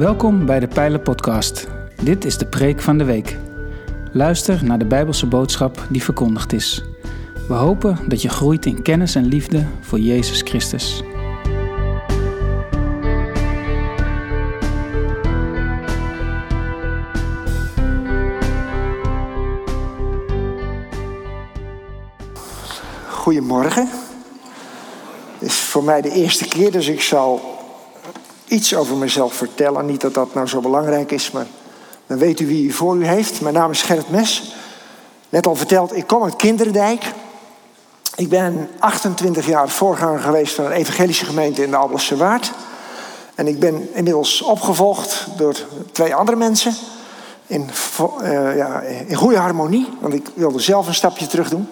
Welkom bij de Pijlen Podcast. Dit is de preek van de week. Luister naar de Bijbelse boodschap die verkondigd is. We hopen dat je groeit in kennis en liefde voor Jezus Christus. Goedemorgen. Het is voor mij de eerste keer, dus ik zal iets over mezelf vertellen. Niet dat dat nou zo belangrijk is, maar dan weet u wie u voor u heeft. Mijn naam is Gerrit Mes. Net al verteld, ik kom uit Kinderdijk. Ik ben 28 jaar voorganger geweest van een evangelische gemeente in de Alblasse Waard. En ik ben inmiddels opgevolgd door twee andere mensen. In, uh, ja, in goede harmonie, want ik wilde zelf een stapje terug doen.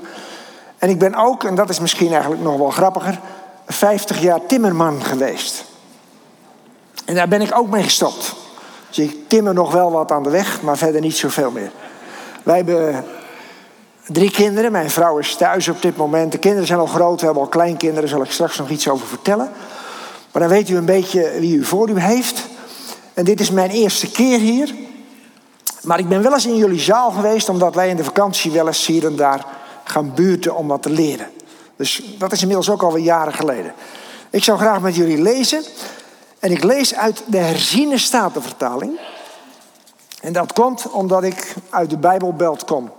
En ik ben ook, en dat is misschien eigenlijk nog wel grappiger, 50 jaar timmerman geweest. En daar ben ik ook mee gestopt. Dus ik timmer nog wel wat aan de weg, maar verder niet zoveel meer. Wij hebben drie kinderen. Mijn vrouw is thuis op dit moment. De kinderen zijn al groot, we hebben al kleinkinderen. Daar zal ik straks nog iets over vertellen. Maar dan weet u een beetje wie u voor u heeft. En dit is mijn eerste keer hier. Maar ik ben wel eens in jullie zaal geweest, omdat wij in de vakantie wel eens hier en daar gaan buurten om wat te leren. Dus dat is inmiddels ook alweer jaren geleden. Ik zou graag met jullie lezen. En ik lees uit de herziene statenvertaling. En dat komt omdat ik uit de Bijbelbelt kom.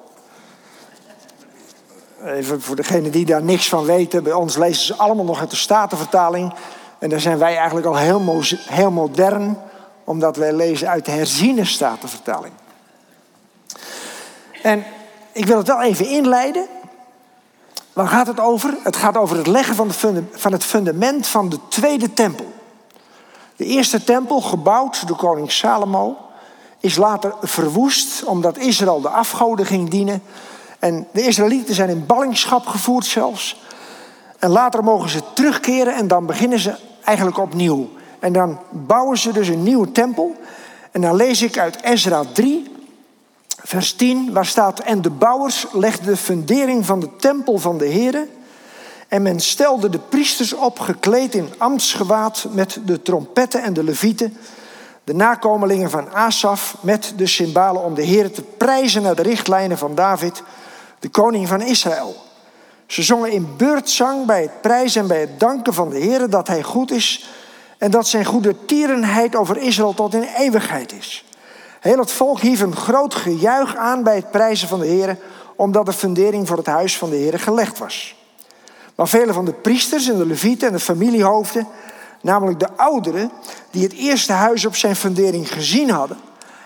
Even voor degenen die daar niks van weten. Bij ons lezen ze allemaal nog uit de statenvertaling. En daar zijn wij eigenlijk al heel, heel modern. Omdat wij lezen uit de herziene statenvertaling. En ik wil het wel even inleiden. Waar gaat het over? Het gaat over het leggen van het fundament van de tweede tempel. De eerste tempel, gebouwd door koning Salomo, is later verwoest omdat Israël de afgoden ging dienen. En de Israëlieten zijn in ballingschap gevoerd zelfs. En later mogen ze terugkeren en dan beginnen ze eigenlijk opnieuw. En dan bouwen ze dus een nieuwe tempel. En dan lees ik uit Ezra 3, vers 10, waar staat: En de bouwers legden de fundering van de tempel van de Heeren en men stelde de priesters op, gekleed in ambtsgewaad met de trompetten en de levieten. De nakomelingen van Asaf met de cymbalen om de Heer te prijzen naar de richtlijnen van David, de koning van Israël. Ze zongen in beurtzang bij het prijzen en bij het danken van de Heer dat hij goed is en dat zijn goede tierenheid over Israël tot in eeuwigheid is. Heel het volk hief een groot gejuich aan bij het prijzen van de Heer, omdat de fundering voor het huis van de Heer gelegd was. Maar vele van de priesters en de levieten en de familiehoofden, namelijk de ouderen die het eerste huis op zijn fundering gezien hadden,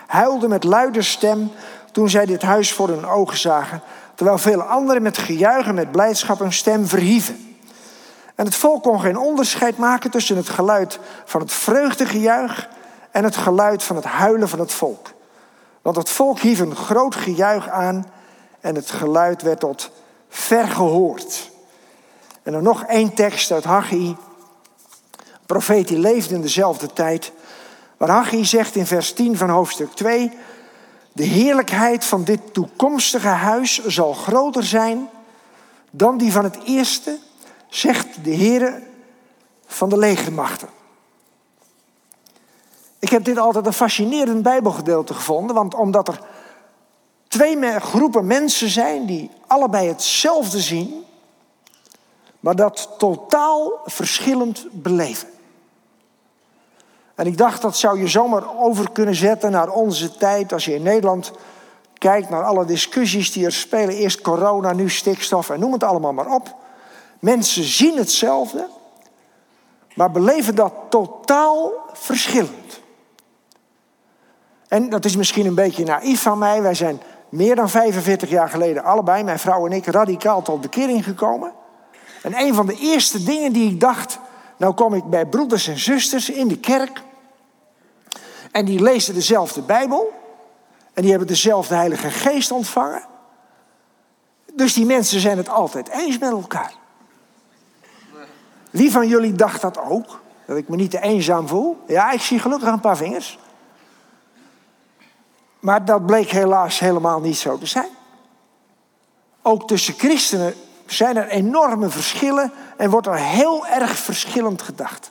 huilden met luide stem toen zij dit huis voor hun ogen zagen, terwijl vele anderen met gejuichen, met blijdschap hun stem verhieven. En het volk kon geen onderscheid maken tussen het geluid van het vreugdegejuich en het geluid van het huilen van het volk. Want het volk hief een groot gejuich aan en het geluid werd tot ver gehoord. En dan nog één tekst uit Haggai. Profeet die leefde in dezelfde tijd. Waar Haggai zegt in vers 10 van hoofdstuk 2. De heerlijkheid van dit toekomstige huis zal groter zijn dan die van het eerste, zegt de Heere van de legermachten. Ik heb dit altijd een fascinerend Bijbelgedeelte gevonden, want omdat er twee groepen mensen zijn die allebei hetzelfde zien, maar dat totaal verschillend beleven. En ik dacht dat zou je zomaar over kunnen zetten naar onze tijd. Als je in Nederland kijkt naar alle discussies die er spelen. Eerst corona, nu stikstof en noem het allemaal maar op. Mensen zien hetzelfde, maar beleven dat totaal verschillend. En dat is misschien een beetje naïef van mij. Wij zijn meer dan 45 jaar geleden allebei, mijn vrouw en ik, radicaal tot bekering gekomen. En een van de eerste dingen die ik dacht, nou kom ik bij broeders en zusters in de kerk. En die lezen dezelfde Bijbel. En die hebben dezelfde Heilige Geest ontvangen. Dus die mensen zijn het altijd eens met elkaar. Wie van jullie dacht dat ook? Dat ik me niet te eenzaam voel? Ja, ik zie gelukkig een paar vingers. Maar dat bleek helaas helemaal niet zo te zijn. Ook tussen christenen zijn er enorme verschillen en wordt er heel erg verschillend gedacht.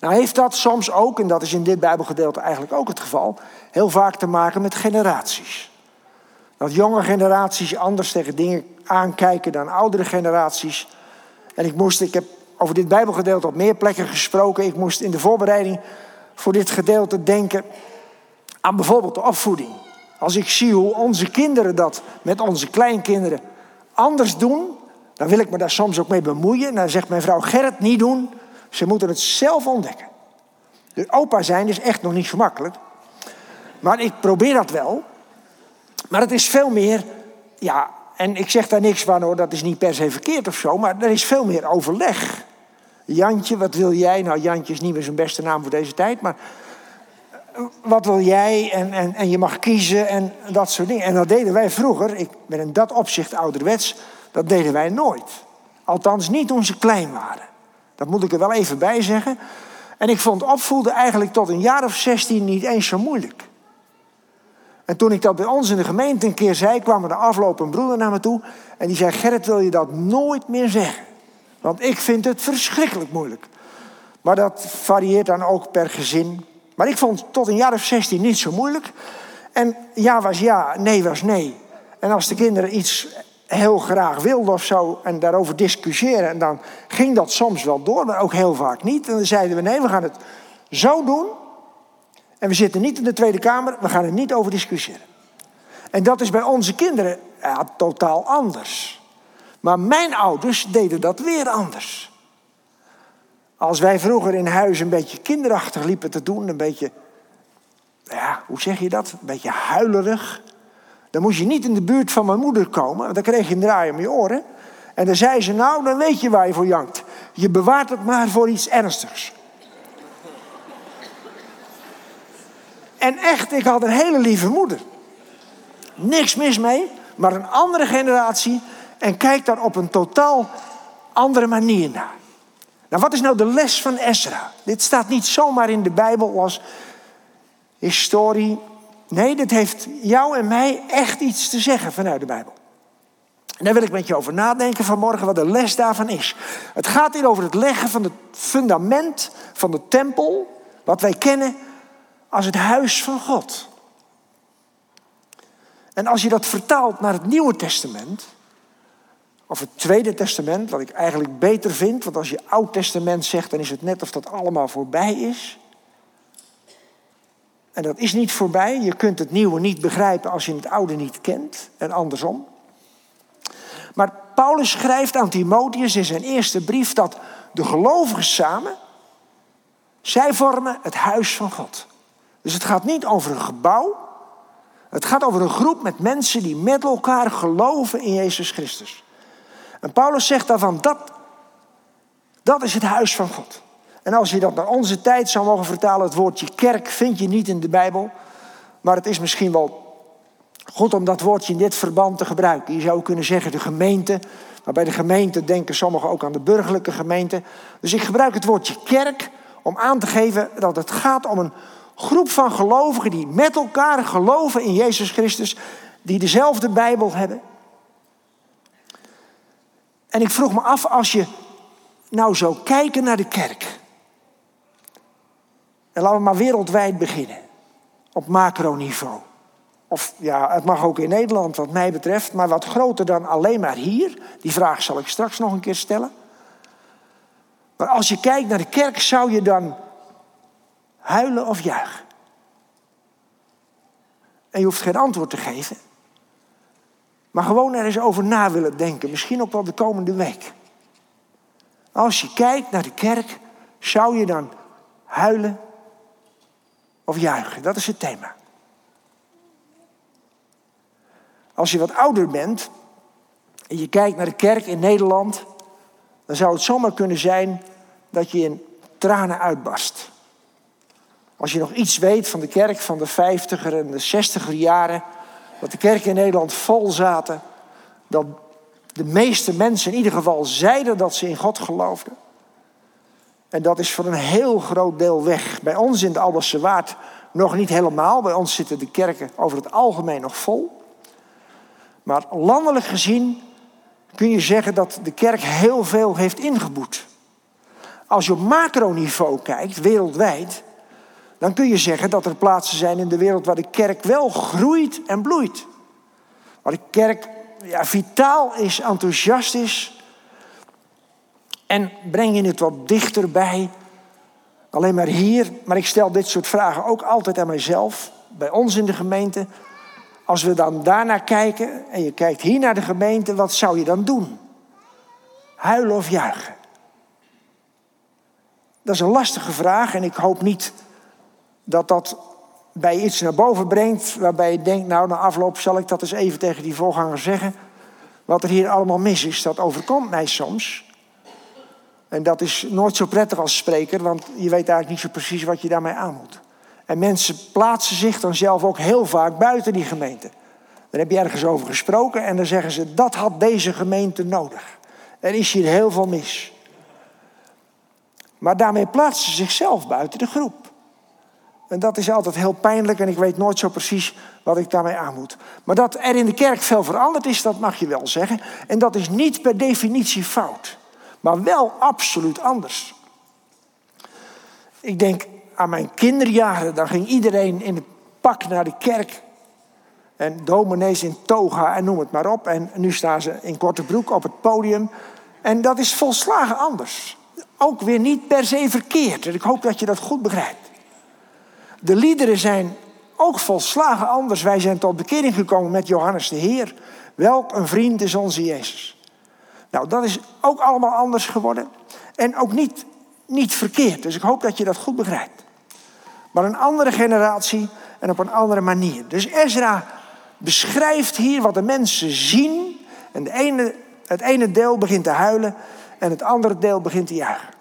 Nou heeft dat soms ook, en dat is in dit Bijbelgedeelte eigenlijk ook het geval, heel vaak te maken met generaties. Dat jonge generaties anders tegen dingen aankijken dan oudere generaties. En ik moest, ik heb over dit Bijbelgedeelte op meer plekken gesproken. Ik moest in de voorbereiding voor dit gedeelte denken aan bijvoorbeeld de opvoeding. Als ik zie hoe onze kinderen dat met onze kleinkinderen anders doen, dan wil ik me daar soms ook mee bemoeien. Dan zegt mijn vrouw Gerrit niet doen. Ze moeten het zelf ontdekken. Dus opa zijn is echt nog niet zo makkelijk. Maar ik probeer dat wel. Maar het is veel meer, ja, en ik zeg daar niks van hoor, dat is niet per se verkeerd of zo, maar er is veel meer overleg. Jantje, wat wil jij? Nou, Jantje is niet meer zijn beste naam voor deze tijd, maar wat wil jij? En, en, en je mag kiezen en dat soort dingen. En dat deden wij vroeger, ik ben in dat opzicht ouderwets, dat deden wij nooit. Althans, niet toen ze klein waren. Dat moet ik er wel even bij zeggen. En ik vond opvoeden eigenlijk tot een jaar of zestien niet eens zo moeilijk. En toen ik dat bij ons in de gemeente een keer zei, kwam er de afloop een broeder naar me toe. En die zei: Gerrit, wil je dat nooit meer zeggen? Want ik vind het verschrikkelijk moeilijk. Maar dat varieert dan ook per gezin. Maar ik vond tot een jaar of zestien niet zo moeilijk. En ja was ja, nee was nee. En als de kinderen iets heel graag wilden of zo en daarover discussiëren, en dan ging dat soms wel door, maar ook heel vaak niet. En dan zeiden we: nee, we gaan het zo doen. En we zitten niet in de Tweede Kamer, we gaan er niet over discussiëren. En dat is bij onze kinderen totaal anders. Maar mijn ouders deden dat weer anders. Als wij vroeger in huis een beetje kinderachtig liepen te doen, een beetje, ja, hoe zeg je dat? Een beetje huilerig. Dan moest je niet in de buurt van mijn moeder komen, want dan kreeg je een draai om je oren. En dan zei ze, nou, dan weet je waar je voor jankt. Je bewaart het maar voor iets ernstigs. En echt, ik had een hele lieve moeder. Niks mis mee, maar een andere generatie en kijk daar op een totaal andere manier naar. Nou, wat is nou de les van Ezra? Dit staat niet zomaar in de Bijbel als historie. Nee, dit heeft jou en mij echt iets te zeggen vanuit de Bijbel. En daar wil ik met je over nadenken vanmorgen, wat de les daarvan is. Het gaat hier over het leggen van het fundament van de tempel, wat wij kennen als het huis van God. En als je dat vertaalt naar het Nieuwe Testament, of het Tweede Testament, wat ik eigenlijk beter vind, want als je Oud Testament zegt, dan is het net of dat allemaal voorbij is. En dat is niet voorbij. Je kunt het nieuwe niet begrijpen als je het oude niet kent en andersom. Maar Paulus schrijft aan Timotheus in zijn eerste brief dat de gelovigen samen, zij vormen het huis van God. Dus het gaat niet over een gebouw. Het gaat over een groep met mensen die met elkaar geloven in Jezus Christus. En Paulus zegt daarvan, dat, dat is het huis van God. En als je dat naar onze tijd zou mogen vertalen, het woordje kerk vind je niet in de Bijbel. Maar het is misschien wel goed om dat woordje in dit verband te gebruiken. Je zou kunnen zeggen de gemeente. Maar bij de gemeente denken sommigen ook aan de burgerlijke gemeente. Dus ik gebruik het woordje kerk om aan te geven dat het gaat om een groep van gelovigen die met elkaar geloven in Jezus Christus, die dezelfde Bijbel hebben. En ik vroeg me af, als je nou zou kijken naar de kerk. En laten we maar wereldwijd beginnen. Op macroniveau. Of ja, het mag ook in Nederland wat mij betreft, maar wat groter dan alleen maar hier. Die vraag zal ik straks nog een keer stellen. Maar als je kijkt naar de kerk, zou je dan Huilen of juichen? En je hoeft geen antwoord te geven. Maar gewoon er eens over na willen denken. Misschien ook wel de komende week. Als je kijkt naar de kerk, zou je dan huilen of juichen? Dat is het thema. Als je wat ouder bent en je kijkt naar de kerk in Nederland, dan zou het zomaar kunnen zijn dat je in tranen uitbarst. Als je nog iets weet van de kerk van de 50er en de 60er jaren, dat de kerken in Nederland vol zaten, dat de meeste mensen in ieder geval zeiden dat ze in God geloofden. En dat is voor een heel groot deel weg. Bij ons in de Alberse Waard nog niet helemaal. Bij ons zitten de kerken over het algemeen nog vol. Maar landelijk gezien kun je zeggen dat de kerk heel veel heeft ingeboet. Als je op macroniveau kijkt, wereldwijd, dan kun je zeggen dat er plaatsen zijn in de wereld waar de kerk wel groeit en bloeit. Waar de kerk ja, vitaal is, enthousiast is. En breng je het wat dichterbij. Alleen maar hier, maar ik stel dit soort vragen ook altijd aan mijzelf, bij ons in de gemeente. Als we dan daarnaar kijken en je kijkt hier naar de gemeente, wat zou je dan doen? Huilen of juichen? Dat is een lastige vraag en ik hoop niet dat dat bij iets naar boven brengt waarbij je denkt, nou na afloop zal ik dat eens even tegen die voorganger zeggen. Wat er hier allemaal mis is, dat overkomt mij soms. En dat is nooit zo prettig als spreker, want je weet eigenlijk niet zo precies wat je daarmee aan moet. En mensen plaatsen zich dan zelf ook heel vaak buiten die gemeente. Dan heb je ergens over gesproken en dan zeggen ze, dat had deze gemeente nodig. Er is hier heel veel mis. Maar daarmee plaatsen ze zichzelf buiten de groep. En dat is altijd heel pijnlijk en ik weet nooit zo precies wat ik daarmee aan moet. Maar dat er in de kerk veel veranderd is, dat mag je wel zeggen. En dat is niet per definitie fout, maar wel absoluut anders. Ik denk aan mijn kinderjaren, dan ging iedereen in het pak naar de kerk. En dominees in toga en noem het maar op. En nu staan ze in korte broek op het podium. En dat is volslagen anders. Ook weer niet per se verkeerd. Ik hoop dat je dat goed begrijpt. De liederen zijn ook volslagen anders. Wij zijn tot bekering gekomen met Johannes de Heer. Welk een vriend is onze Jezus. Nou, dat is ook allemaal anders geworden. En ook niet, niet verkeerd. Dus ik hoop dat je dat goed begrijpt. Maar een andere generatie en op een andere manier. Dus Ezra beschrijft hier wat de mensen zien. En de ene, het ene deel begint te huilen en het andere deel begint te juichen.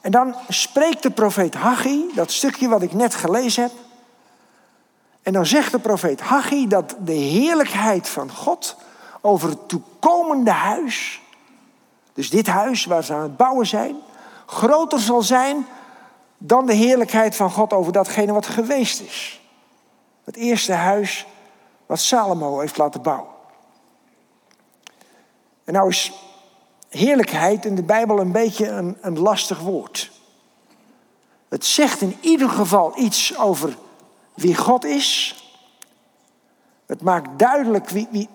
En dan spreekt de profeet Haggai, dat stukje wat ik net gelezen heb. En dan zegt de profeet Haggai dat de heerlijkheid van God over het toekomende huis, dus dit huis waar ze aan het bouwen zijn, groter zal zijn dan de heerlijkheid van God over datgene wat geweest is. Het eerste huis wat Salomo heeft laten bouwen. En nou is heerlijkheid in de Bijbel een beetje een, een lastig woord. Het zegt in ieder geval iets over wie God is. Het maakt duidelijk wie, wie,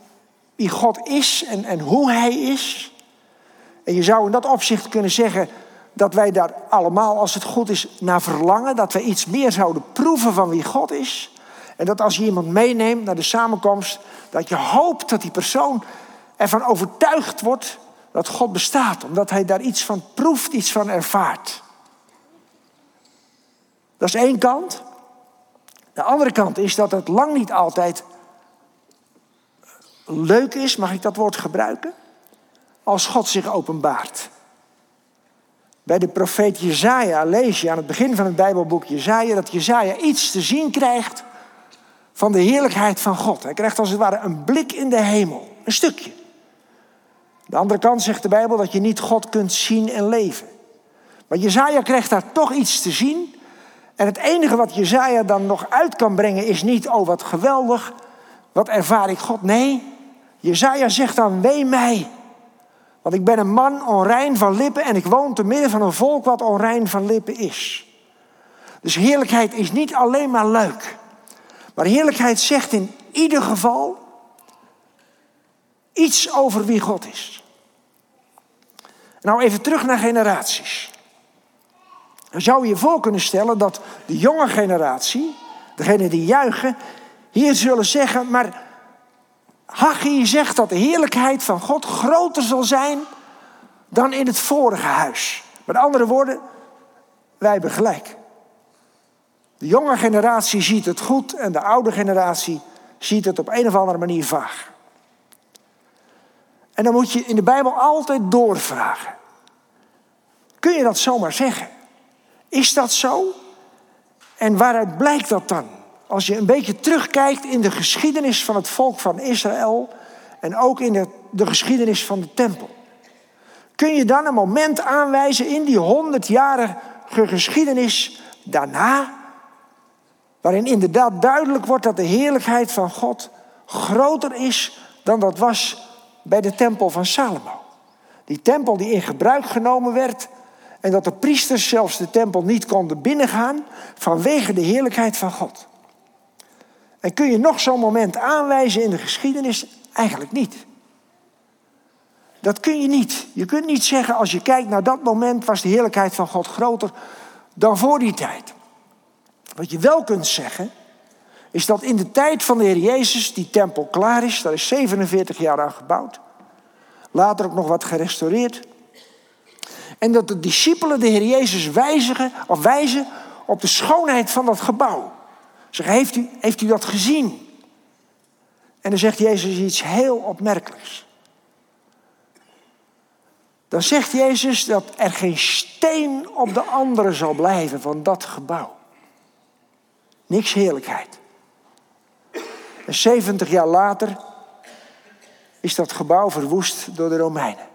wie God is en, en hoe Hij is. En je zou in dat opzicht kunnen zeggen dat wij daar allemaal, als het goed is, naar verlangen. Dat we iets meer zouden proeven van wie God is. En dat als je iemand meeneemt naar de samenkomst, dat je hoopt dat die persoon ervan overtuigd wordt dat God bestaat, omdat hij daar iets van proeft, iets van ervaart. Dat is één kant. De andere kant is dat het lang niet altijd leuk is, mag ik dat woord gebruiken, als God zich openbaart. Bij de profeet Jezaja lees je aan het begin van het Bijbelboek Jezaja dat Jezaja iets te zien krijgt van de heerlijkheid van God. Hij krijgt als het ware een blik in de hemel, een stukje. De andere kant zegt de Bijbel dat je niet God kunt zien en leven. Maar Jezaja krijgt daar toch iets te zien. En het enige wat Jezaja dan nog uit kan brengen is niet, oh wat geweldig, wat ervaar ik God. Nee, Jezaja zegt dan, wee mij. Want ik ben een man onrein van lippen en ik woon te midden van een volk wat onrein van lippen is. Dus heerlijkheid is niet alleen maar leuk. Maar heerlijkheid zegt in ieder geval iets over wie God is. Nou, even terug naar generaties. Dan zou je je voor kunnen stellen dat de jonge generatie, degene die juichen, hier zullen zeggen, maar Haggai zegt dat de heerlijkheid van God groter zal zijn dan in het vorige huis. Met andere woorden, wij hebben gelijk. De jonge generatie ziet het goed en de oude generatie ziet het op een of andere manier vaag. En dan moet je in de Bijbel altijd doorvragen. Kun je dat zomaar zeggen? Is dat zo? En waaruit blijkt dat dan? Als je een beetje terugkijkt in de geschiedenis van het volk van Israël en ook in de, de geschiedenis van de tempel. Kun je dan een moment aanwijzen in die honderdjarige geschiedenis daarna, waarin inderdaad duidelijk wordt dat de heerlijkheid van God groter is dan dat was bij de tempel van Salomo. Die tempel die in gebruik genomen werd. En dat de priesters zelfs de tempel niet konden binnengaan vanwege de heerlijkheid van God. En kun je nog zo'n moment aanwijzen in de geschiedenis? Eigenlijk niet. Dat kun je niet. Je kunt niet zeggen als je kijkt naar dat moment was de heerlijkheid van God groter dan voor die tijd. Wat je wel kunt zeggen is dat in de tijd van de Heer Jezus die tempel klaar is, daar is 47 jaar aan gebouwd. Later ook nog wat gerestaureerd. En dat de discipelen de Heer Jezus wijzigen, of wijzen op de schoonheid van dat gebouw. Zeg, heeft u, heeft u dat gezien? En dan zegt Jezus iets heel opmerkelijks. Dan zegt Jezus dat er geen steen op de andere zal blijven van dat gebouw. Niks heerlijkheid. En 70 jaar later is dat gebouw verwoest door de Romeinen.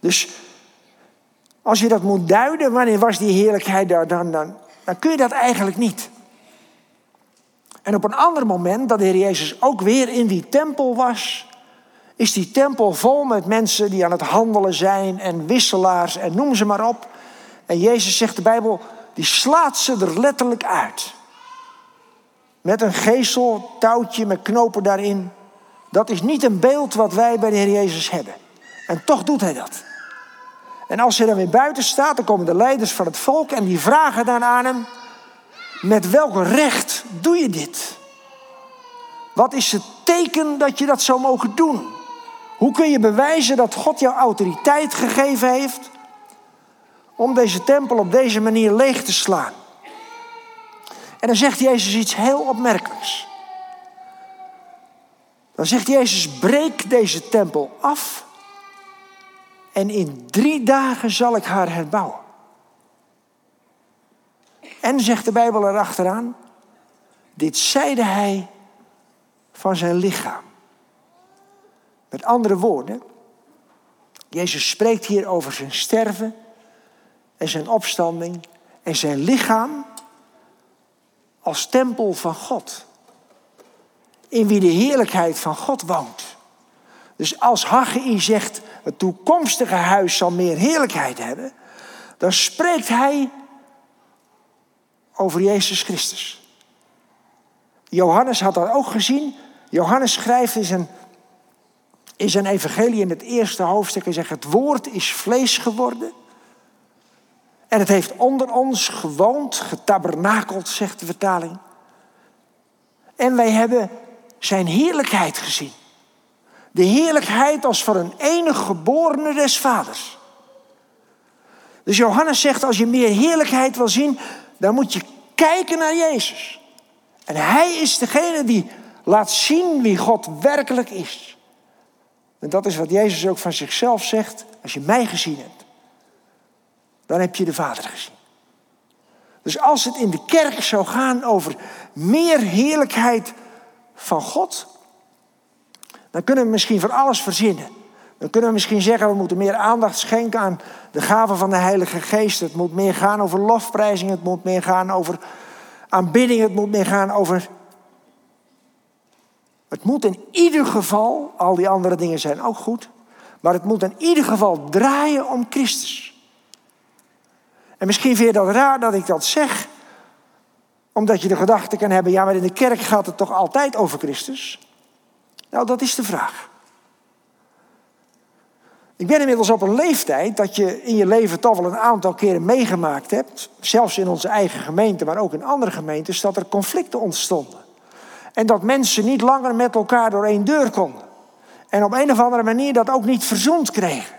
Dus als je dat moet duiden, wanneer was die heerlijkheid daar dan, dan, dan kun je dat eigenlijk niet. En op een ander moment, dat de Heer Jezus ook weer in die tempel was, is die tempel vol met mensen die aan het handelen zijn en wisselaars en noem ze maar op. En Jezus zegt de Bijbel, die slaat ze er letterlijk uit. Met een geestel, touwtje met knopen daarin. Dat is niet een beeld wat wij bij de Heer Jezus hebben. En toch doet hij dat. En als hij dan weer buiten staat, dan komen de leiders van het volk en die vragen dan aan hem: Met welk recht doe je dit? Wat is het teken dat je dat zou mogen doen? Hoe kun je bewijzen dat God jou autoriteit gegeven heeft om deze tempel op deze manier leeg te slaan? En dan zegt Jezus iets heel opmerkelijks. Dan zegt Jezus: breek deze tempel af en in drie dagen zal ik haar herbouwen. En zegt de Bijbel erachteraan, dit zeide hij van zijn lichaam. Met andere woorden, Jezus spreekt hier over zijn sterven en zijn opstanding en zijn lichaam als tempel van God. In wie de heerlijkheid van God woont. Dus als Haggai zegt, het toekomstige huis zal meer heerlijkheid hebben, dan spreekt hij over Jezus Christus. Johannes had dat ook gezien. Johannes schrijft in zijn, in zijn evangelie in het eerste hoofdstuk en zegt, het woord is vlees geworden. En het heeft onder ons gewoond, getabernakeld, zegt de vertaling. En wij hebben zijn heerlijkheid gezien. De heerlijkheid als van een enige geborene des vaders. Dus Johannes zegt, als je meer heerlijkheid wil zien, dan moet je kijken naar Jezus. En hij is degene die laat zien wie God werkelijk is. En dat is wat Jezus ook van zichzelf zegt. Als je mij gezien hebt, dan heb je de Vader gezien. Dus als het in de kerk zou gaan over meer heerlijkheid van God, dan kunnen we misschien voor alles verzinnen. Dan kunnen we misschien zeggen, we moeten meer aandacht schenken aan de gaven van de Heilige Geest. Het moet meer gaan over lofprijzing, het moet meer gaan over aanbidding, het moet meer gaan over... Het moet in ieder geval, al die andere dingen zijn ook goed, maar het moet in ieder geval draaien om Christus. En misschien vind je dat raar dat ik dat zeg, omdat je de gedachte kan hebben, ja maar in de kerk gaat het toch altijd over Christus? Nou, dat is de vraag. Ik ben inmiddels op een leeftijd dat je in je leven toch wel een aantal keren meegemaakt hebt, zelfs in onze eigen gemeente, maar ook in andere gemeentes, dat er conflicten ontstonden. En dat mensen niet langer met elkaar door één deur konden. En op een of andere manier dat ook niet verzoend kregen.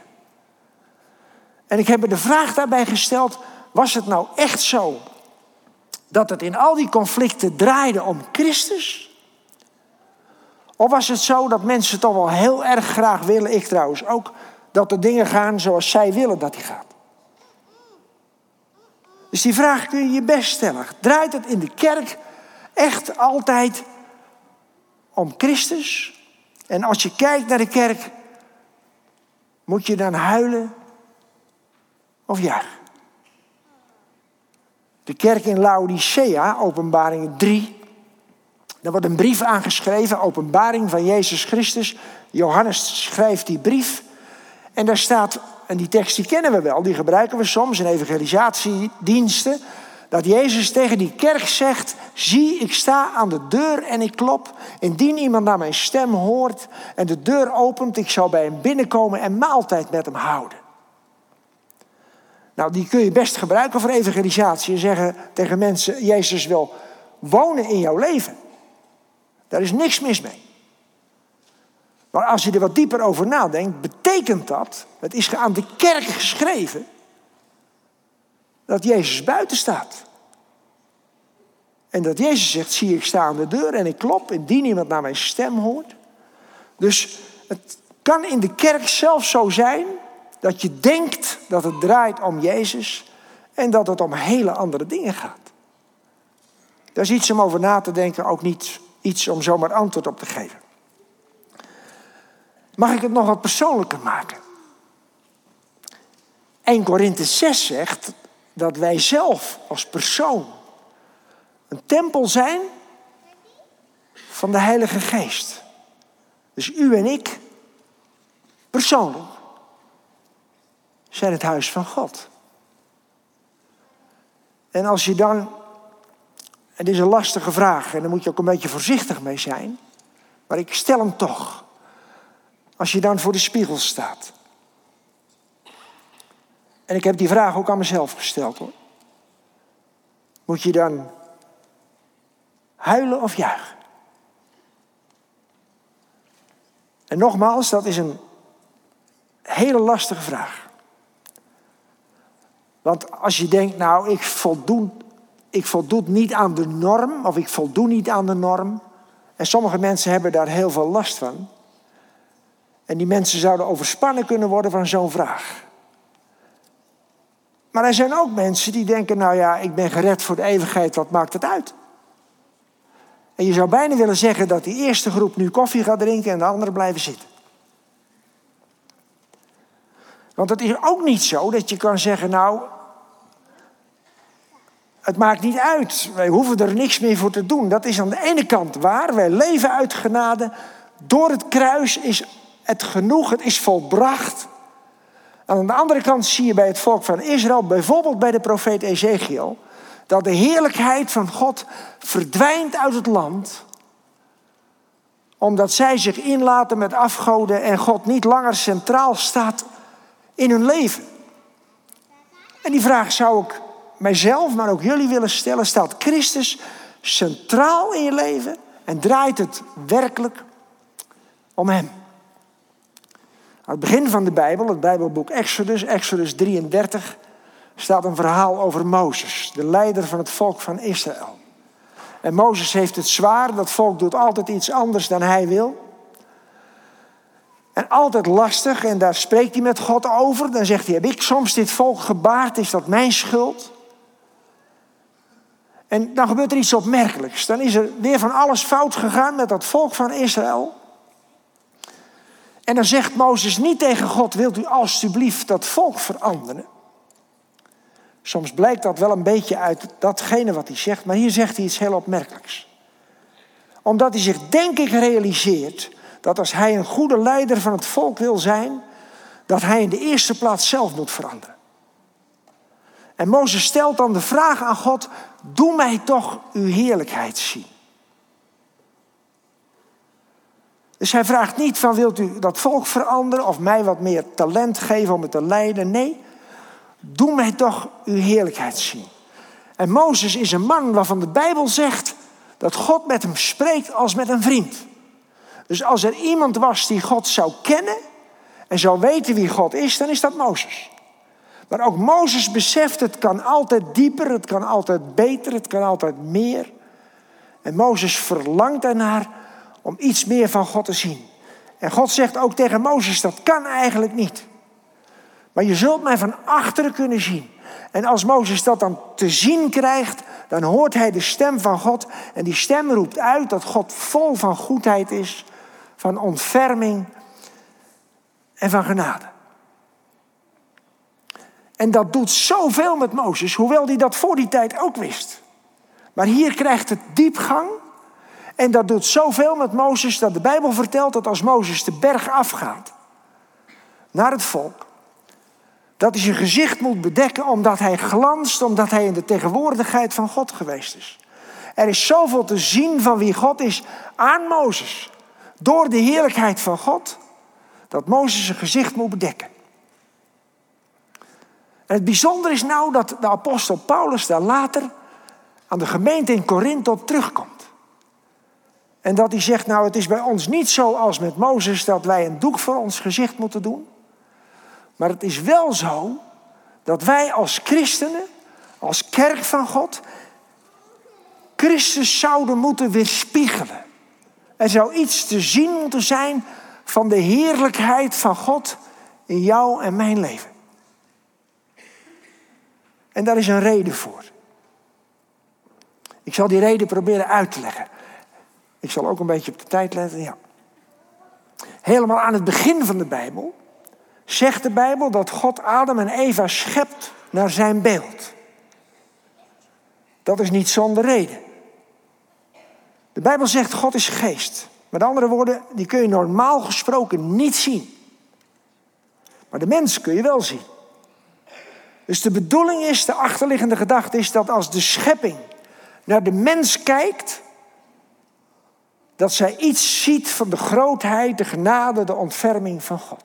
En ik heb me de vraag daarbij gesteld, was het nou echt zo dat het in al die conflicten draaide om Christus? Of was het zo dat mensen toch wel heel erg graag willen, ik trouwens ook, dat de dingen gaan zoals zij willen dat die gaat? Dus die vraag kun je je best stellen. Draait het in de kerk echt altijd om Christus? En als je kijkt naar de kerk, moet je dan huilen of juichen? De kerk in Laodicea, openbaring 3, er wordt een brief aangeschreven, openbaring van Jezus Christus. Johannes schrijft die brief. En daar staat, en die tekst die kennen we wel, die gebruiken we soms in evangelisatiediensten. Dat Jezus tegen die kerk zegt: Zie, ik sta aan de deur en ik klop. Indien iemand naar mijn stem hoort en de deur opent, ik zal bij hem binnenkomen en maaltijd met hem houden. Nou, die kun je best gebruiken voor evangelisatie en zeggen tegen mensen: Jezus wil wonen in jouw leven. Daar is niks mis mee. Maar als je er wat dieper over nadenkt, betekent dat, het is aan de kerk geschreven, dat Jezus buiten staat. En dat Jezus zegt, zie ik sta aan de deur en ik klop, indien iemand naar mijn stem hoort. Dus het kan in de kerk zelf zo zijn dat je denkt dat het draait om Jezus en dat het om hele andere dingen gaat. Daar is iets om over na te denken, ook niet iets om zomaar antwoord op te geven. Mag ik het nog wat persoonlijker maken? 1 Korinthe 6 zegt dat wij zelf als persoon een tempel zijn van de Heilige Geest. Dus u en ik, persoonlijk, zijn het huis van God. En als je dan, dit is een lastige vraag en daar moet je ook een beetje voorzichtig mee zijn, maar ik stel hem toch. Als je dan voor de spiegel staat. En ik heb die vraag ook aan mezelf gesteld hoor. Moet je dan huilen of juichen? En nogmaals, dat is een hele lastige vraag. Want als je denkt, nou, ik voldoen, ik niet aan de norm, of ik voldoen niet aan de norm. En sommige mensen hebben daar heel veel last van. En die mensen zouden overspannen kunnen worden van zo'n vraag. Maar er zijn ook mensen die denken, nou ja, ik ben gered voor de eeuwigheid, wat maakt het uit? En je zou bijna willen zeggen dat die eerste groep nu koffie gaat drinken en de anderen blijven zitten. Want het is ook niet zo dat je kan zeggen, nou, het maakt niet uit. Wij hoeven er niks meer voor te doen. Dat is aan de ene kant waar. Wij leven uit genade. Door het kruis is het genoeg, het is volbracht. En aan de andere kant zie je bij het volk van Israël, bijvoorbeeld bij de profeet Ezekiel, dat de heerlijkheid van God verdwijnt uit het land, omdat zij zich inlaten met afgoden en God niet langer centraal staat in hun leven. En die vraag zou ik mijzelf, maar ook jullie willen stellen. Staat Christus centraal in je leven en draait het werkelijk om Hem? Aan het begin van de Bijbel, het Bijbelboek Exodus, Exodus 33, staat een verhaal over Mozes, de leider van het volk van Israël. En Mozes heeft het zwaar, dat volk doet altijd iets anders dan hij wil. En altijd lastig, en daar spreekt hij met God over. Dan zegt hij: Heb ik soms dit volk gebaard? Is dat mijn schuld? En dan gebeurt er iets opmerkelijks. Dan is er weer van alles fout gegaan met dat volk van Israël. En dan zegt Mozes niet tegen God: Wilt u alstublieft dat volk veranderen? Soms blijkt dat wel een beetje uit datgene wat hij zegt, maar hier zegt hij iets heel opmerkelijks. Omdat hij zich, denk ik, realiseert dat als hij een goede leider van het volk wil zijn, dat hij in de eerste plaats zelf moet veranderen. En Mozes stelt dan de vraag aan God: Doe mij toch uw heerlijkheid zien. Dus hij vraagt niet van wilt u dat volk veranderen of mij wat meer talent geven om het te leiden. Nee, doe mij toch uw heerlijkheid zien. En Mozes is een man waarvan de Bijbel zegt dat God met hem spreekt als met een vriend. Dus als er iemand was die God zou kennen en zou weten wie God is, dan is dat Mozes. Maar ook Mozes beseft, het kan altijd dieper, het kan altijd beter, het kan altijd meer. En Mozes verlangt ernaar om iets meer van God te zien. En God zegt ook tegen Mozes, dat kan eigenlijk niet. Maar je zult mij van achteren kunnen zien. En als Mozes dat dan te zien krijgt, dan hoort hij de stem van God. En die stem roept uit dat God vol van goedheid is, van ontferming en van genade. En dat doet zoveel met Mozes, hoewel hij dat voor die tijd ook wist. Maar hier krijgt het diepgang. En dat doet zoveel met Mozes dat de Bijbel vertelt dat als Mozes de berg afgaat, naar het volk. Dat hij zijn gezicht moet bedekken omdat hij glanst, omdat hij in de tegenwoordigheid van God geweest is. Er is zoveel te zien van wie God is aan Mozes. Door de heerlijkheid van God, dat Mozes zijn gezicht moet bedekken. Het bijzondere is nou dat de apostel Paulus daar later aan de gemeente in Korinthe op terugkomt. En dat hij zegt, nou het is bij ons niet zo als met Mozes dat wij een doek voor ons gezicht moeten doen. Maar het is wel zo dat wij als christenen, als kerk van God, Christus zouden moeten weerspiegelen. Er zou iets te zien moeten zijn van de heerlijkheid van God in jou en mijn leven. En daar is een reden voor. Ik zal die reden proberen uit te leggen. Ik zal ook een beetje op de tijd letten. Ja. Helemaal aan het begin van de Bijbel zegt de Bijbel dat God Adam en Eva schept naar zijn beeld. Dat is niet zonder reden. De Bijbel zegt God is geest. Met andere woorden, die kun je normaal gesproken niet zien. Maar de mens kun je wel zien. Dus de bedoeling is, de achterliggende gedachte is dat als de schepping naar de mens kijkt, dat zij iets ziet van de grootheid, de genade, de ontferming van God.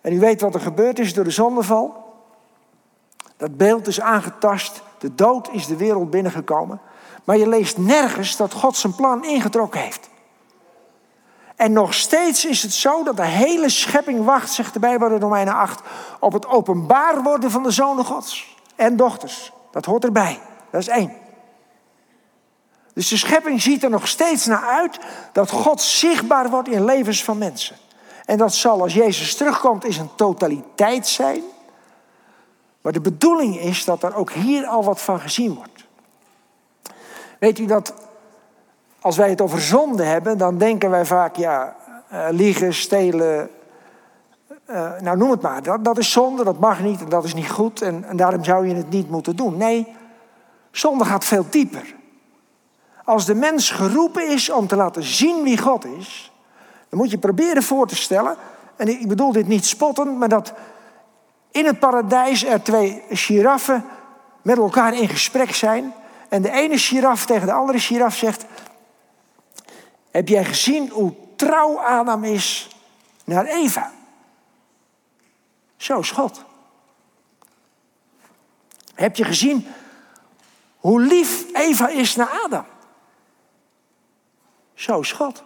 En u weet wat er gebeurd is door de zondeval. Dat beeld is aangetast, de dood is de wereld binnengekomen. Maar je leest nergens dat God zijn plan ingetrokken heeft. En nog steeds is het zo dat de hele schepping wacht, zegt de Bijbel in Romeinen 8, op het openbaar worden van de zonen Gods en dochters. Dat hoort erbij. Dat is één. Dus de schepping ziet er nog steeds naar uit dat God zichtbaar wordt in levens van mensen. En dat zal als Jezus terugkomt is een totaliteit zijn. Maar de bedoeling is dat er ook hier al wat van gezien wordt. Weet u dat als wij het over zonde hebben, dan denken wij vaak, ja, uh, liegen, stelen, uh, nou noem het maar. Dat, dat is zonde, dat mag niet en dat is niet goed en, en daarom zou je het niet moeten doen. Nee, zonde gaat veel dieper. Als de mens geroepen is om te laten zien wie God is, dan moet je proberen voor te stellen, en ik bedoel dit niet spottend, maar dat in het paradijs er twee giraffen met elkaar in gesprek zijn. En de ene giraf tegen de andere giraf zegt: Heb jij gezien hoe trouw Adam is naar Eva? Zo is God. Heb je gezien hoe lief Eva is naar Adam? Zo is God.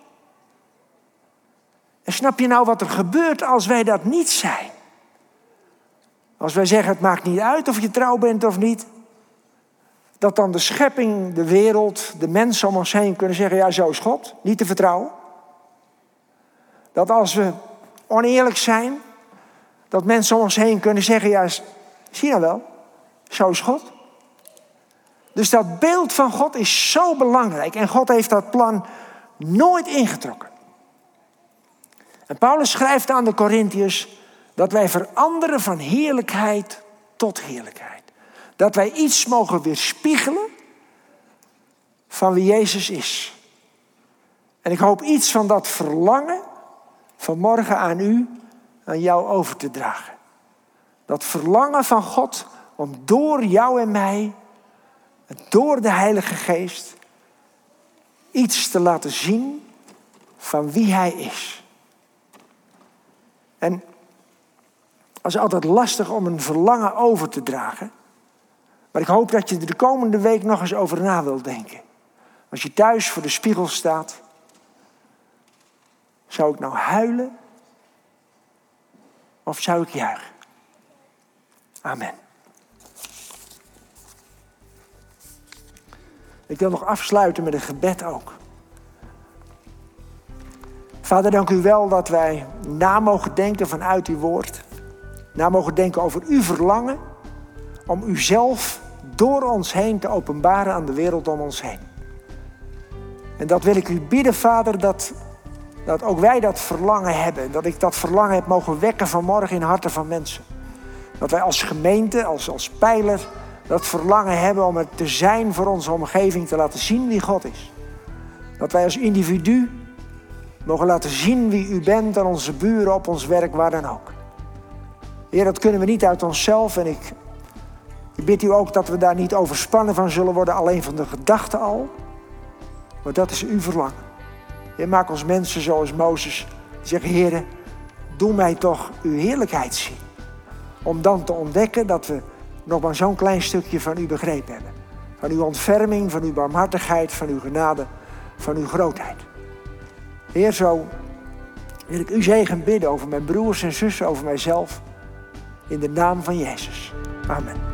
En snap je nou wat er gebeurt als wij dat niet zijn? Als wij zeggen het maakt niet uit of je trouw bent of niet. Dat dan de schepping, de wereld, de mensen om ons heen kunnen zeggen, ja zo is God, niet te vertrouwen. Dat als we oneerlijk zijn, dat mensen om ons heen kunnen zeggen, ja zie je nou wel, zo is God. Dus dat beeld van God is zo belangrijk en God heeft dat plan nooit ingetrokken. En Paulus schrijft aan de Corinthiërs dat wij veranderen van heerlijkheid tot heerlijkheid. Dat wij iets mogen weerspiegelen van wie Jezus is. En ik hoop iets van dat verlangen vanmorgen aan u, aan jou over te dragen. Dat verlangen van God om door jou en mij, door de Heilige Geest, iets te laten zien van wie Hij is. En het is altijd lastig om een verlangen over te dragen. Maar ik hoop dat je er de komende week nog eens over na wilt denken. Als je thuis voor de spiegel staat, zou ik nou huilen of zou ik juichen? Amen. Ik wil nog afsluiten met een gebed ook. Vader, dank u wel dat wij na mogen denken vanuit uw woord. Na mogen denken over uw verlangen om uzelf door ons heen te openbaren aan de wereld om ons heen. En dat wil ik u bidden, Vader, dat, dat ook wij dat verlangen hebben. Dat ik dat verlangen heb mogen wekken vanmorgen in harten van mensen. Dat wij als gemeente, als, als pijler, dat verlangen hebben om het te zijn voor onze omgeving, te laten zien wie God is. Dat wij als individu Mogen laten zien wie u bent aan onze buren, op ons werk, waar dan ook. Heer, dat kunnen we niet uit onszelf. En ik, ik bid u ook dat we daar niet overspannen van zullen worden, alleen van de gedachte al. Maar dat is uw verlangen. Je maakt ons mensen zoals Mozes. Die zeggen, Heer, doe mij toch uw heerlijkheid zien. Om dan te ontdekken dat we nog maar zo'n klein stukje van u begrepen hebben. Van uw ontferming, van uw barmhartigheid, van uw genade, van uw grootheid. Heer, zo wil ik u zegen bidden over mijn broers en zussen, over mijzelf. In de naam van Jezus. Amen.